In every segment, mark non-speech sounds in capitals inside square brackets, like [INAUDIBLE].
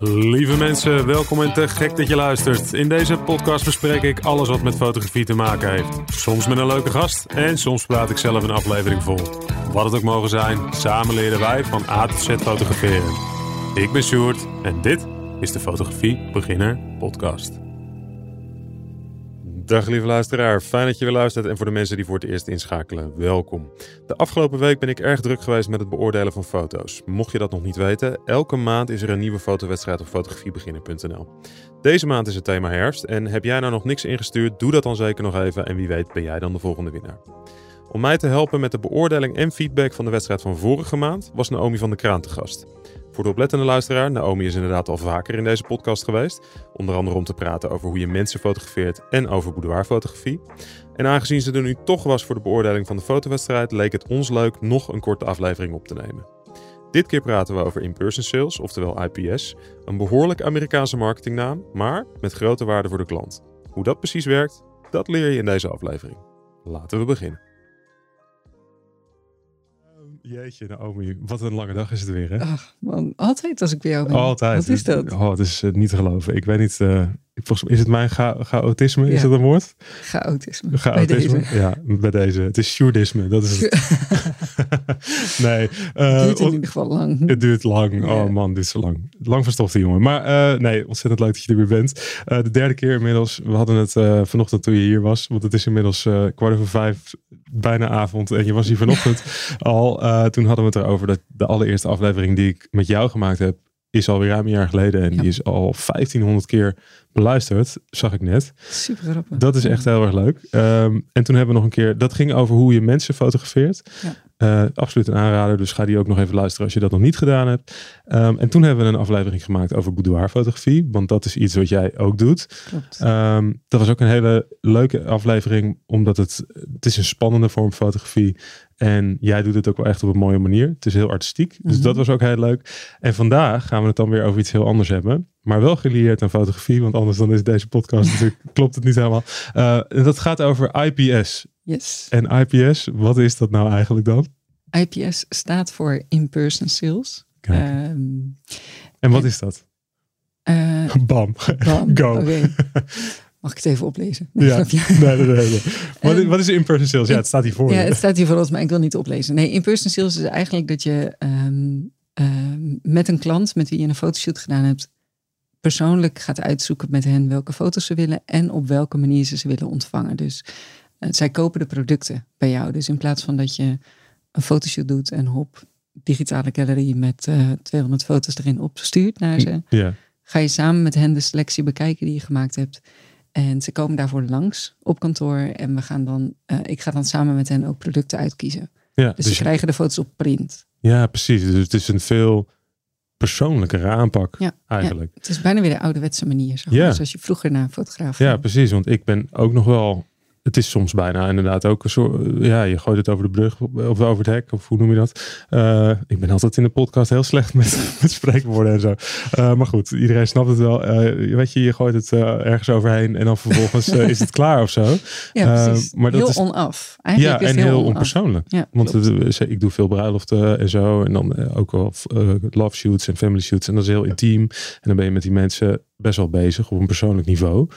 Lieve mensen, welkom en te gek dat je luistert. In deze podcast bespreek ik alles wat met fotografie te maken heeft. Soms met een leuke gast en soms praat ik zelf een aflevering vol. Wat het ook mogen zijn, samen leren wij van A tot Z fotograferen. Ik ben Sjoerd en dit is de Fotografie Beginner Podcast. Dag lieve luisteraar, fijn dat je weer luistert en voor de mensen die voor het eerst inschakelen, welkom. De afgelopen week ben ik erg druk geweest met het beoordelen van foto's. Mocht je dat nog niet weten, elke maand is er een nieuwe fotowedstrijd op fotografiebeginner.nl. Deze maand is het thema herfst en heb jij nou nog niks ingestuurd, doe dat dan zeker nog even en wie weet ben jij dan de volgende winnaar. Om mij te helpen met de beoordeling en feedback van de wedstrijd van vorige maand was Naomi van de Kraan te gast. Voor de oplettende luisteraar, Naomi is inderdaad al vaker in deze podcast geweest. Onder andere om te praten over hoe je mensen fotografeert en over boudoirfotografie. En aangezien ze er nu toch was voor de beoordeling van de fotowedstrijd, leek het ons leuk nog een korte aflevering op te nemen. Dit keer praten we over in-person sales, oftewel IPS. Een behoorlijk Amerikaanse marketingnaam, maar met grote waarde voor de klant. Hoe dat precies werkt, dat leer je in deze aflevering. Laten we beginnen. Jeetje, Naomi, wat een lange dag is het weer, hè? Ach, man, altijd als ik bij jou ben. Altijd. Wat is dat? Oh, het is eh, niet te geloven. Ik weet niet, uh, volgens mij is het mijn cha chaotisme, Ja. is dat een woord? Chaotisme. Chaotisme? deze. Ja, bij deze. Het is sjoerdisme, dat is het. [LAUGHS] nee. eh, Het duurt in on- ieder geval lang. het duurt lang. Ja. Oh man, dit is zo lang. Lang verstofte jongen. Maar nee, ontzettend leuk dat je er weer bent. De derde keer inmiddels. We hadden het vanochtend toen je hier was. Want het is inmiddels kwart over vijf, bijna avond. En je was hier vanochtend [LAUGHS] al. Eh, toen hadden we het erover dat de allereerste aflevering die ik met jou gemaakt heb, is alweer ruim een jaar geleden. En Ja. die is al 1500 keer beluisterd, zag ik net. Super grappig. Dat is echt heel erg leuk. Ehm, en toen hebben we nog een keer, dat ging over hoe je mensen fotografeert. Ja. Eh, absoluut een aanrader, dus ga die ook nog even luisteren als je dat nog niet gedaan hebt. Ehm, en toen hebben we een aflevering gemaakt over boudoirfotografie, want dat is iets wat jij ook doet. Klopt. Ehm, dat was ook een hele leuke aflevering, omdat het, het is een spannende vorm fotografie. En jij doet het ook wel echt op een mooie manier. Het is heel artistiek, dus Mhm. dat was ook heel leuk. En vandaag gaan we het dan weer over iets heel anders hebben. Maar wel gelieerd aan fotografie, want anders dan is deze podcast natuurlijk, [LAUGHS] klopt het niet helemaal. Eh, en dat gaat over IPS. Yes. En IPS, wat is dat nou eigenlijk dan? IPS staat voor In-Person Sales. Ehm, en wat en- is dat? eh, [LAUGHS] Bam. bam. Go. [LAUGHS] Mag ik het even oplezen? Nee, Ja, nee, nee, nee. [LAUGHS] Wat, is, Ehm, wat is in-person sales? Ja, het staat hier voor Ja, het staat hier voor ons, maar ik wil niet oplezen. Nee, in-person sales is eigenlijk dat je ehm, met een klant met wie je een fotoshoot gedaan hebt, persoonlijk gaat uitzoeken met hen welke foto's ze willen en op welke manier ze ze willen ontvangen. Dus zij kopen de producten bij jou. Dus in plaats van dat je een fotoshoot doet en hop, digitale gallery met eh 200 foto's erin opstuurt naar ze, Ja. ga je samen met hen de selectie bekijken die je gemaakt hebt. En ze komen daarvoor langs op kantoor. En we gaan dan, eh, ik ga dan samen met hen ook producten uitkiezen. Ja, Dus, dus ze krijgen de foto's op print. Ja, precies. Dus het is een veel persoonlijkere aanpak Ja, eigenlijk. Het is bijna weer de ouderwetse manier. Zeg Ja. Zoals je vroeger naar een fotograaf Ja. ging. precies. Want ik ben ook nog wel... Het is soms bijna inderdaad ook een soort... Ja, je gooit het over de brug of over het hek. Of hoe noem je dat? Eh, ik ben altijd in de podcast heel slecht met, [LAUGHS] met spreekwoorden en zo. Eh, maar goed, iedereen snapt het wel. Eh, weet je, je gooit het ergens overheen. En dan vervolgens is het klaar of zo. Ja, precies. maar dat heel is- onaf. Eigenlijk ja, is en heel onpersoonlijk. Ja, Want ik doe veel bruiloften en zo. En dan ook wel love shoots en family shoots. En dat is heel intiem. En dan ben je met die mensen best wel bezig op een persoonlijk niveau.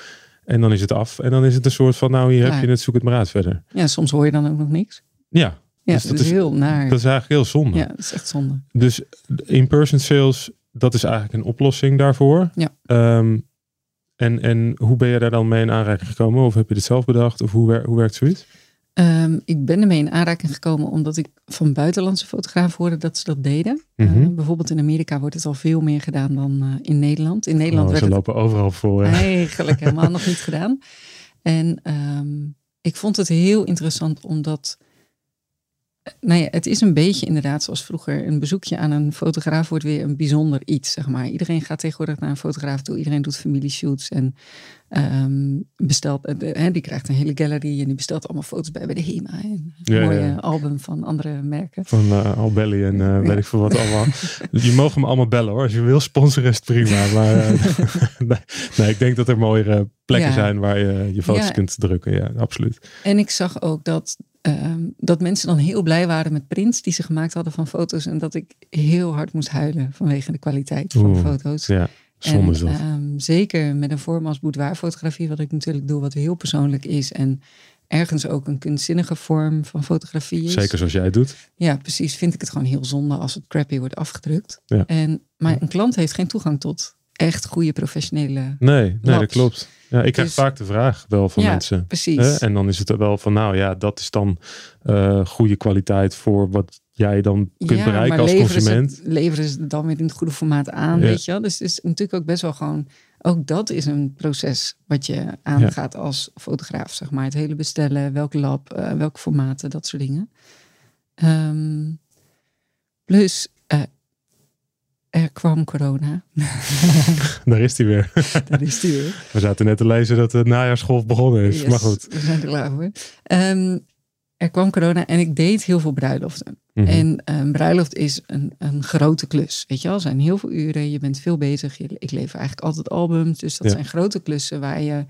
En dan is het af. En dan is het een soort van, nou hier heb je het, zoek het maar uit verder. ja, soms hoor je dan ook nog niks. Ja, Ja, Dus dat, is- heel naar. dat is eigenlijk heel zonde. ja, dat is echt zonde. Dus in-person sales, dat is eigenlijk een oplossing daarvoor. Ja. Ehm, en, en hoe ben je daar dan mee in aanraking gekomen? Of heb je dit zelf bedacht? Of hoe, wer- hoe werkt zoiets? Ehm, ik ben ermee in aanraking gekomen omdat ik van buitenlandse fotografen hoorde dat ze dat deden. Mhm. Eh, bijvoorbeeld in Amerika wordt het al veel meer gedaan dan eh, in Nederland. In Nederland Oh, werd ze het lopen overal voor. hè? eigenlijk [LAUGHS] helemaal nog niet gedaan. En ehm, ik vond het heel interessant omdat, nou ja, het is een beetje inderdaad zoals vroeger. Een bezoekje aan een fotograaf wordt weer een bijzonder iets, zeg maar. Iedereen gaat tegenwoordig naar een fotograaf toe. Iedereen doet familieshoots en ehm, bestelt, eh, hè, die krijgt een hele gallery en die bestelt allemaal foto's bij bij de HEMA. En een Ja, mooie ja. album van andere merken. Van eh Albelly en eh, weet ik veel wat allemaal. je mag me allemaal bellen hoor. Als je wil sponsoren is het prima. Maar [LAUGHS] nee, ik denk dat er mooiere plekken zijn waar je je foto's kunt drukken. Ja, absoluut. En ik zag ook dat, ehm, dat mensen dan heel blij waren met prints die ze gemaakt hadden van foto's. En dat ik heel hard moest huilen vanwege de kwaliteit van de foto's. Ja. En, dat. ehm, zeker met een vorm als boudoirfotografie, wat ik natuurlijk doe, wat heel persoonlijk is. En ergens ook een kunstzinnige vorm van fotografie is. Zeker zoals jij het doet. Ja, precies. Vind ik het gewoon heel zonde als het crappy wordt afgedrukt. Ja. En, maar een klant heeft geen toegang tot echt goede professionele... Nee, nee dat klopt. Ja, ik krijg Dus- vaak de vraag wel van ja, mensen. precies. Hè? En dan is het er wel van, nou ja, dat is dan eh, goede kwaliteit voor wat jij dan kunt ja, bereiken als consument. Ze, leveren ze dan weer in het goede formaat aan, Ja. weet je wel? Dus het is natuurlijk ook best wel gewoon... Ook dat is een proces wat je aangaat als fotograaf, zeg maar. Het hele bestellen, welk lab, eh, welke formaten, dat soort dingen. Ehm, plus, eh, er kwam corona. [LAUGHS] Daar is hij weer. [LAUGHS] Daar is die weer. We zaten net te lezen dat de najaarsgolf begonnen is. Yes, Maar goed. We zijn er klaar voor. Ehm, er kwam corona en ik deed heel veel bruiloften. Mhm. En een bruiloft is een, een grote klus. Weet je wel, zijn heel veel uren. Je bent veel bezig. Je, ik lever eigenlijk altijd albums. Dus dat Ja. zijn grote klussen waar je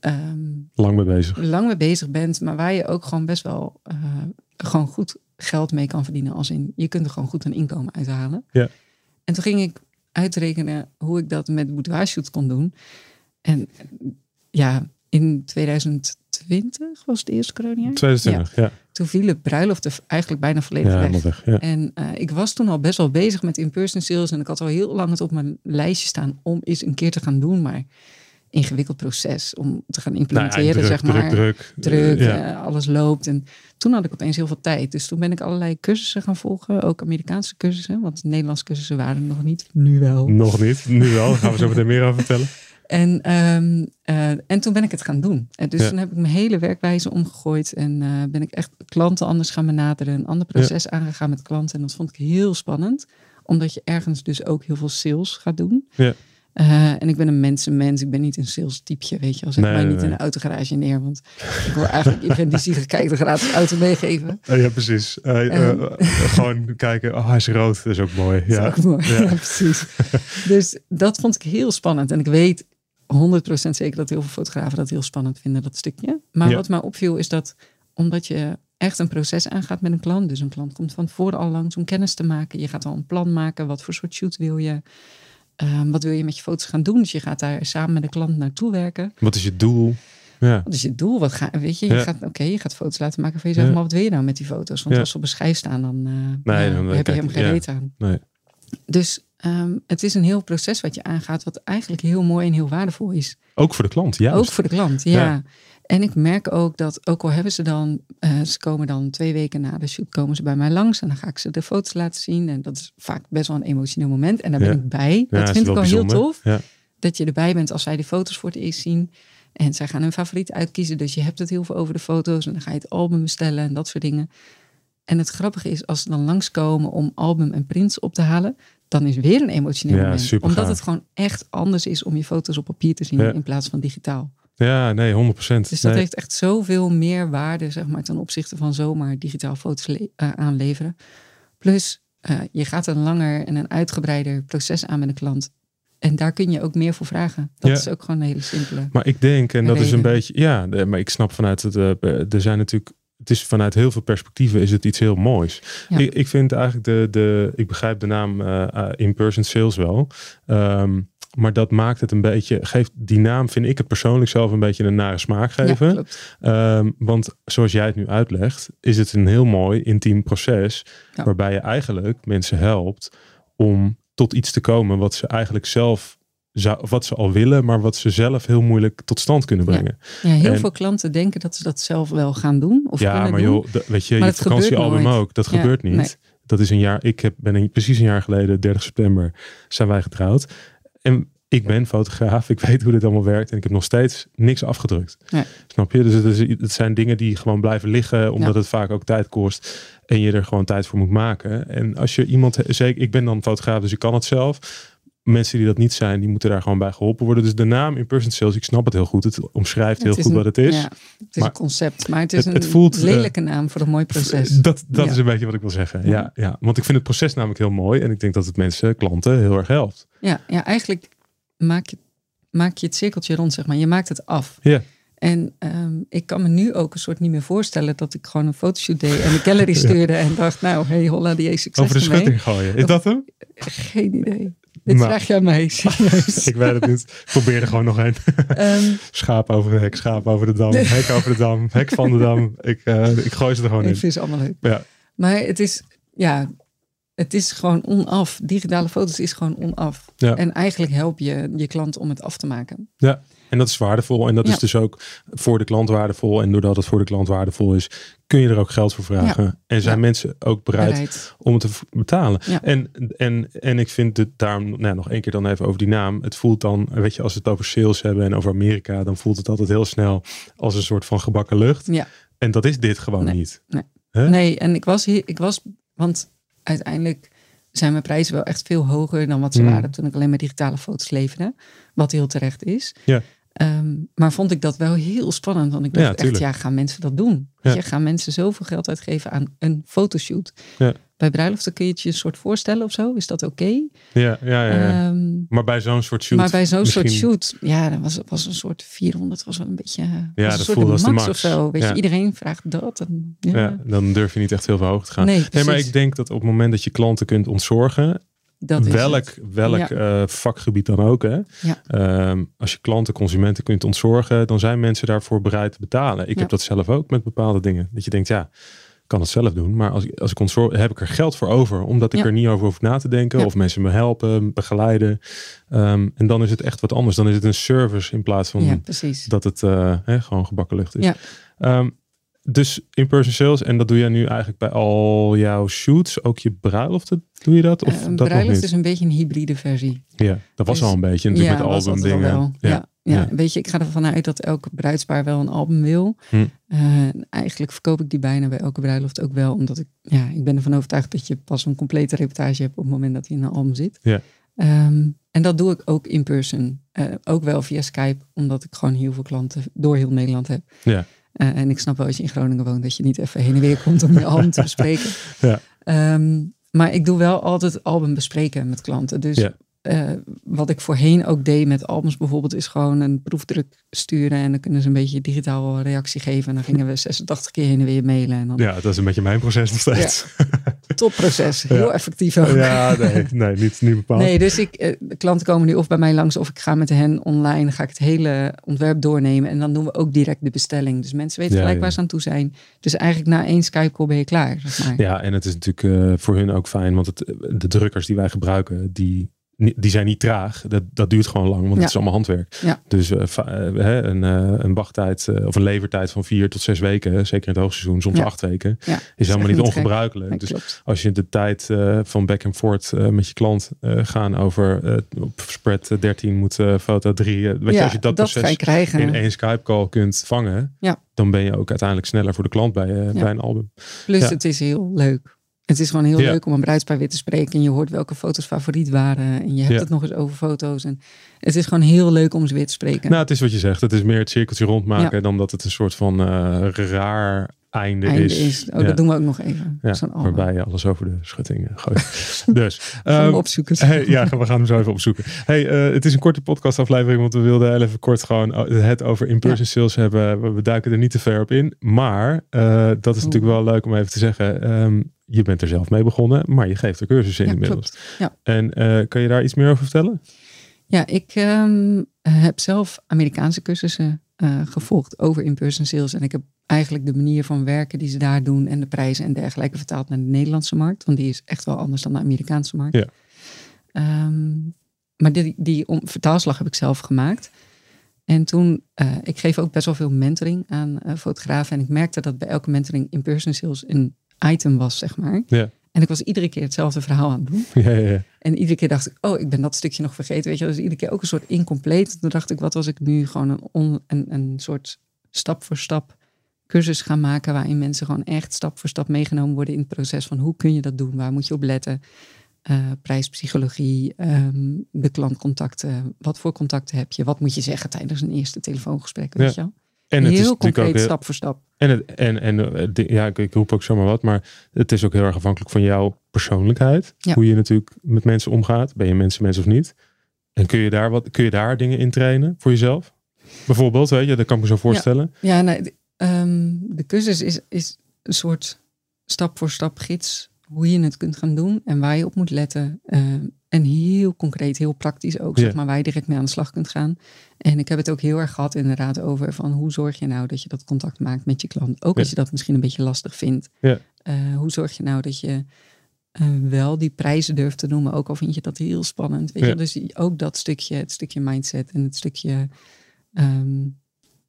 ehm, Lang mee bezig. lang mee bezig bent. Maar waar je ook gewoon best wel eh, gewoon goed geld mee kan verdienen. Als in, je kunt er gewoon goed een inkomen uithalen. Ja. En toen ging ik uitrekenen hoe ik dat met boudoirshoots kon doen. En ja, in 2020 was het eerste coronajaar. 2020, ja. Toen vielen bruiloften eigenlijk bijna volledig Ja, weg. Ja. En eh, ik was toen al best wel bezig met in-person sales. En ik had al heel lang het op mijn lijstje staan om eens een keer te gaan doen. Maar ingewikkeld proces om te gaan Nou ja, implementeren, druk, zeg maar. druk, druk. Druk, Ja. eh, alles loopt. En toen had ik opeens heel veel tijd. Dus toen ben ik allerlei cursussen gaan volgen. Ook Amerikaanse cursussen. Want Nederlandse cursussen waren er nog niet. Nu wel. Nog niet, nu wel. Daar gaan we zo meteen meer over vertellen. [LAUGHS] En, ehm, eh, en toen ben ik het gaan doen. En dus Ja. toen heb ik mijn hele werkwijze omgegooid. En eh, ben ik echt klanten anders gaan benaderen. Een ander proces aangegaan met klanten. En dat vond ik heel spannend. Omdat je ergens dus ook heel veel sales gaat doen. Ja. Eh, en ik ben een mensenmens. Ik ben niet een sales typeje, weet je. wel. Zet Nee, mij nee, niet in een autogarage neer. Want ik wil eigenlijk iedereen die ziet, kijkt een gratis auto meegeven. Eh, [LAUGHS] ja, precies. Eh, eh, Ehm. eh, gewoon kijken, oh, hij is rood. Dat is ook mooi. Dat is Ja. ook mooi. Ja. [LAUGHS] Ja. precies. [LAUGHS] dus dat vond ik heel spannend. En ik weet 100% zeker dat heel veel fotografen dat heel spannend vinden, dat stukje. Maar Ja. wat mij opviel is dat omdat je echt een proces aangaat met een klant. Dus een klant komt van tevoren al langs om kennis te maken. Je gaat al een plan maken. Wat voor soort shoot wil je? Ehm, wat wil je met je foto's gaan doen? Dus je gaat daar samen met de klant naartoe werken. Wat is je doel? Ja. Wat is je doel? Wat ga, weet je, je Ja. gaat, oké, je gaat foto's laten maken van jezelf. Ja. Maar wat wil je nou met die foto's? Want als ze op een schijf staan, dan, eh, Nee, dan, heb je hem geen reet aan. Nee. Dus ehm, het is een heel proces wat je aangaat, wat eigenlijk heel mooi en heel waardevol is. Ook voor de klant, juist. Ook voor de klant, ja. Ja. En ik merk ook dat, ook al hebben ze dan, eh, ze komen dan twee weken na de shoot, komen ze bij mij langs en dan ga ik ze de foto's laten zien. En dat is vaak best wel een emotioneel moment. En daar ben Ja. ik bij. Ja, dat vind ik wel heel tof. Ja. Dat je erbij bent als zij die foto's voor het eerst zien. En zij gaan hun favoriet uitkiezen. Dus je hebt het heel veel over de foto's. En dan ga je het album bestellen en dat soort dingen. En het grappige is, als ze dan langskomen om album en prints op te halen, dan is weer een emotioneel Ja, moment. super Omdat gaaf. het gewoon echt anders is om je foto's op papier te zien Ja. in plaats van digitaal. Ja, nee, 100%. Dus dat nee. heeft echt zoveel meer waarde, zeg maar, ten opzichte van zomaar digitaal foto's eh, aanleveren. Plus, eh, je gaat een langer en een uitgebreider proces aan met een klant. En daar kun je ook meer voor vragen. Dat Ja. is ook gewoon een hele simpele. Maar ik denk, en dat is een beetje, ja, de- maar ik snap vanuit het, eh, er zijn natuurlijk, het is vanuit heel veel perspectieven is het iets heel moois. Ja. Ik, ik vind eigenlijk de, de, ik begrijp de naam eh, eh, in-person sales wel. Ehm, maar dat maakt het een beetje, geeft die naam, vind ik het persoonlijk zelf een beetje een nare smaak geven. Ja. Ehm, want zoals jij het nu uitlegt, is het een heel mooi intiem proces. Ja. Waarbij je eigenlijk mensen helpt om tot iets te komen wat ze eigenlijk zelf zou, wat ze al willen, maar wat ze zelf heel moeilijk tot stand kunnen brengen. Ja, heel En- veel klanten denken dat ze dat zelf wel gaan doen. Of Ja, kunnen maar joh, de- weet je, Maar je vakantiealbum ook, dat Ja, gebeurt niet. nee. Dat is een jaar, ik heb, ben een, precies een jaar geleden, 30 september, zijn wij getrouwd. En ik ben fotograaf, ik weet hoe dit allemaal werkt en ik heb nog steeds niks afgedrukt. Snap je? Dus het, is, het zijn dingen die gewoon blijven liggen, omdat Ja. het vaak ook tijd kost en je er gewoon tijd voor moet maken. En als je iemand, zeker, ik ben dan fotograaf, dus ik kan het zelf. Mensen die dat niet zijn, die moeten daar gewoon bij geholpen worden. Dus de naam in person sales, ik snap het heel goed. Het omschrijft heel Het goed een- wat het is. Ja, het is Maar een concept, maar het is het- het een voelt, eh, lelijke naam voor een mooi proces. Dat, dat Ja. is een beetje wat ik wil zeggen. Ja. Ja. Ja, want ik vind het proces namelijk heel mooi. En ik denk dat het mensen, klanten, heel erg helpt. Ja, ja eigenlijk maak je, maak je het cirkeltje rond, zeg maar. Je maakt het af. Ja. En ehm, ik kan me nu ook een soort niet meer voorstellen dat ik gewoon een fotoshoot deed en de gallery [LAUGHS] stuurde en dacht, nou, hey, holla die succes Over de ermee. schutting gooien. Is dat hem? Geen idee. Dit Nou. vraag je aan mij, [LAUGHS] serieus. Ik weet het niet. Ik probeer er gewoon nog een. Ehm, [LAUGHS] Schaap over de hek, schaap over de dam, hek over de dam, hek van de dam. Ik, eh, ik gooi ze er gewoon ik in. vind ze allemaal leuk. Ja. Maar het is, ja, het is gewoon onaf. Digitale foto's is gewoon onaf. Ja. En eigenlijk help je je klant om het af te maken. En dat is waardevol. En dat Ja. is dus ook voor de klant waardevol. En doordat het voor de klant waardevol is, kun je er ook geld voor vragen. En zijn Ja. mensen ook bereid Bereid. om het te betalen. En, en, en ik vind het daarom, nou, nog één keer dan even over die naam. Het voelt dan, weet je, als we het over sales hebben en over Amerika, dan voelt het altijd heel snel als een soort van gebakken lucht. Ja. En dat is dit gewoon Nee. niet. Nee, en ik was hier, ik was, want uiteindelijk zijn mijn prijzen wel echt veel hoger dan wat ze Mm. waren toen ik alleen maar digitale foto's leverde. Wat heel terecht is. Ja. Ehm, maar vond ik dat wel heel spannend. Want ik dacht Ja, echt, ja, gaan mensen dat doen? Ja. je, gaan mensen zoveel geld uitgeven aan een fotoshoot? Ja. Bij bruiloften kun je het je een soort voorstellen of zo. Is dat oké? Ja, ja, ja. ja. Ehm, maar bij zo'n soort shoot. maar bij zo'n soort shoot, ja, dat was, was een soort 400, was wel een beetje, was dat voelde als de max, of zo. Weet Ja. je, iedereen vraagt dat. En, ja. Ja, dan durf je niet echt heel veel hoog te gaan. Nee, Nee, maar ik denk dat op het moment dat je klanten kunt ontzorgen, dat welk, het. welk Ja. eh, vakgebied dan ook, hè? Ja. Ehm, als je klanten, consumenten kunt ontzorgen, dan zijn mensen daarvoor bereid te betalen. Ik Ja. heb dat zelf ook met bepaalde dingen. Dat je denkt, ja, kan het zelf doen, maar als, ik- als ik ontzorg, heb ik er geld voor over, omdat ik Ja. er niet over hoef na te denken, Ja. of mensen me helpen, begeleiden. Ehm, en dan is het echt wat anders. Dan is het een service in plaats van Ja, precies. dat het eh, hè, gewoon gebakken lucht is. Ja. Ehm, dus in-person sales, en dat doe jij nu eigenlijk bij al jouw shoots, ook je bruiloften, doe je dat? Of Eh, dat een bruiloft is een beetje een hybride versie. Ja, dat was dus- al een beetje natuurlijk met album al dingen. Ja. Ja, weet je, ik ga ervan uit dat elke bruidspaar wel een album wil. Hm. Eh, eigenlijk verkoop ik die bijna bij elke bruiloft ook wel, omdat ik, ja, ik ben ervan overtuigd dat je pas een complete reportage hebt op het moment dat hij in een album zit. Ja. Ehm, en dat doe ik ook in person. Eh, ook wel via Skype, omdat ik gewoon heel veel klanten door heel Nederland heb. Ja. Eh, en ik snap wel als je in Groningen woont dat je niet even heen en weer komt om je [LAUGHS] album te bespreken. Ja. Ehm, maar ik doe wel altijd album bespreken met klanten. Dus Ja. Eh, wat ik voorheen ook deed met albums bijvoorbeeld, is gewoon een proefdruk sturen. En dan kunnen ze een beetje digitaal reactie geven. En dan gingen we [LAUGHS] 86 keer heen en weer mailen. En dan Ja, dat is een beetje mijn proces nog steeds. topproces. [LAUGHS] Heel Ja. effectief ook. Ja, nee, nee niet, niet bepaald. Nee, dus ik, eh, de klanten komen nu of bij mij langs of ik ga met hen online. Ga ik het hele ontwerp doornemen. En dan doen we ook direct de bestelling. Dus mensen weten Ja, gelijk ja. waar ze aan toe zijn. Dus eigenlijk na één Skype call ben je klaar. Zeg maar. Ja, en het is natuurlijk eh, voor hun ook fijn, want het, de drukkers die wij gebruiken, die, die zijn niet traag. Dat, dat duurt gewoon lang, want Ja. het is allemaal handwerk. Ja. Dus eh, eh, een, eh, een wachttijd of een levertijd van vier tot zes weken, zeker in het hoogseizoen, soms Ja. acht weken, is helemaal niet ongebruikelijk. Nee, dus klopt. als je de tijd van back en forth met je klant gaan over op spread 13 moet foto 3. weet je, als je dat, proces krijgen. in één Skype call kunt vangen, Ja. dan ben je ook uiteindelijk sneller voor de klant bij, bij een album. Plus het is heel leuk. Het is gewoon heel Ja. leuk om een bruidspaar weer te spreken. En je hoort welke foto's favoriet waren. En je hebt Ja. het nog eens over foto's. En het is gewoon heel leuk om ze weer te spreken. Nou, het is wat je zegt. Het is meer het cirkeltje rondmaken dan dat het een soort van eh, raar einde, Einde is. is. Oh, dat doen we ook nog even. Waarbij je alles over de schutting eh, gooit. [LAUGHS] dus, Gaan we ehm, opzoeken. hey, ja, we gaan hem zo even opzoeken. Hey, eh, het is een korte podcastaflevering, want we wilden heel even kort gewoon eh, het over in-person sales hebben. We- duiken er niet te ver op in. Maar eh, dat is natuurlijk wel leuk om even te zeggen. ehm, je bent er zelf mee begonnen, maar je geeft er cursussen in Ja, inmiddels. klopt. Ja. En eh, kan je daar iets meer over vertellen? Ja, ik ehm, heb zelf Amerikaanse cursussen eh, gevolgd over in-person sales. En ik heb eigenlijk de manier van werken die ze daar doen en de prijzen en dergelijke vertaald naar de Nederlandse markt. Want die is echt wel anders dan de Amerikaanse markt. Ja. Ehm, maar die, die om, vertaalslag heb ik zelf gemaakt. En toen, eh, ik geef ook best wel veel mentoring aan eh, fotografen. En ik merkte dat bij elke mentoring in-person sales een item was, zeg maar. Ja. En ik was iedere keer hetzelfde verhaal aan het doen. Ja, ja, ja. En iedere keer dacht ik, oh, ik ben dat stukje nog vergeten. Weet je, dus iedere keer ook een soort incompleet. Toen dacht ik, wat was ik nu gewoon een, on, een, een soort stap voor stap cursus gaan maken. Waarin mensen gewoon echt stap voor stap meegenomen worden in het proces van hoe kun je dat doen? Waar moet je op letten? Eh, prijspsychologie, ehm, de klantcontacten. Wat voor contacten heb je? Wat moet je zeggen tijdens een eerste telefoongesprek? Weet je wel? En het is Heel ook concreet, heel- stap voor stap. En, het, en, en eh, ja, ik, ik roep ook zomaar wat, maar het is ook heel erg afhankelijk van jouw persoonlijkheid. Ja. Hoe je natuurlijk met mensen omgaat. Ben je mensen, mensen of niet? En kun je daar, wat, kun je daar dingen in trainen voor jezelf? Bijvoorbeeld, weet je, dat kan ik me zo voorstellen. Ja, nee, de, ehm, de cursus is, is een soort stap voor stap gids hoe je het kunt gaan doen en waar je op moet letten. Ehm, en heel concreet, heel praktisch ook, zeg maar, waar je direct mee aan de slag kunt gaan. En ik heb het ook heel erg gehad inderdaad over van hoe zorg je nou dat je dat contact maakt met je klant. Ook als je dat misschien een beetje lastig vindt. Uh, hoe zorg je nou dat je uh, wel die prijzen durft te noemen, ook al vind je dat heel spannend. Weet je? Dus ook dat stukje, het stukje mindset en het stukje um,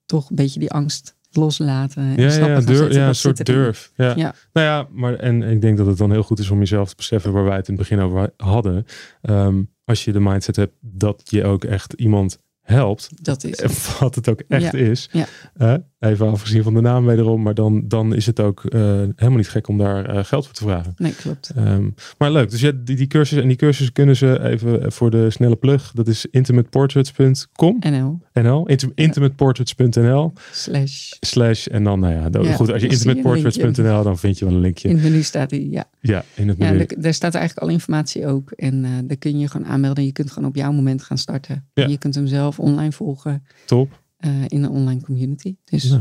toch een beetje die angst loslaten. En ja, ja, durf, ja een soort durf. Ja. ja. Nou ja, maar en ik denk dat het dan heel goed is om jezelf te beseffen waar wij het in het begin over hadden. Um, als je de mindset hebt dat je ook echt iemand helpt. Dat is het. [LAUGHS] Wat het ook echt is. Ja. Uh, even afgezien van de naam wederom. Maar dan, dan is het ook uh, helemaal niet gek om daar uh, geld voor te vragen. Nee, klopt. Um, maar leuk. Dus ja, die, die cursussen en die cursussen kunnen ze even voor de snelle plug. Dat is intimateportraits.com. NL. NL. Intim intimateportraits.nl. Slash. Slash. En dan, nou ja, dan, ja goed. Als je intimateportraits.nl, dan vind je wel een linkje. In het menu staat die, ja. Ja, in het menu. Ja, daar, daar staat eigenlijk al informatie ook. En uh, daar kun je gewoon aanmelden. Je kunt gewoon op jouw moment gaan starten. Ja. Je kunt hem zelf online volgen. Top. Uh, in een online community. Dus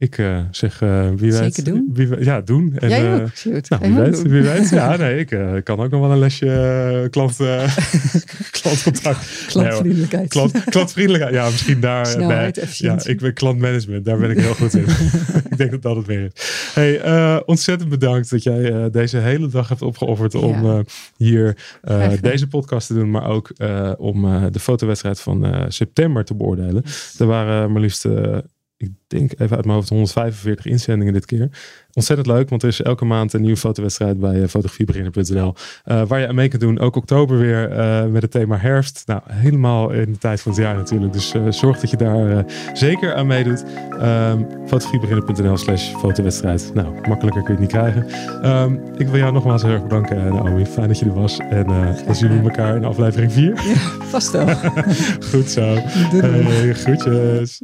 ik uh, zeg, uh, wie Zeker weet. doen. Wie, ja, doen. En, Jij ook, nou, wie, weet, wie [LAUGHS] weet. Ja, nee, ik kan ook nog wel een lesje klant, [LAUGHS] klantcontact. Klantvriendelijkheid. klant, klantvriendelijkheid. Ja, misschien daar. Snelheid, nee, ja, ik ben klantmanagement. Daar ben ik heel goed in. [LAUGHS] ik denk dat dat het weer is. Hey, ontzettend bedankt dat jij deze hele dag hebt opgeofferd ja. om hier deze podcast te doen. Maar ook om de fotowedstrijd van september te beoordelen. Er waren maar liefst ik denk even uit mijn hoofd 145 inzendingen dit keer. Ontzettend leuk, want er is elke maand een nieuwe fotowedstrijd bij fotografiebeginner.nl. Uh, waar je aan mee kunt doen. Ook oktober weer uh, met het thema herfst. Nou, helemaal in de tijd van het jaar natuurlijk. Dus uh, zorg dat je daar zeker aan meedoet. Um, fotografiebeginner.nl slash fotowedstrijd. Nou, makkelijker kun je het niet krijgen. Um, ik wil jou nogmaals heel erg bedanken, Naomi. Fijn dat je er was. En dan zien we elkaar in aflevering 4. Ja, vast wel. [LAUGHS] Goed zo. Doei. Groetjes.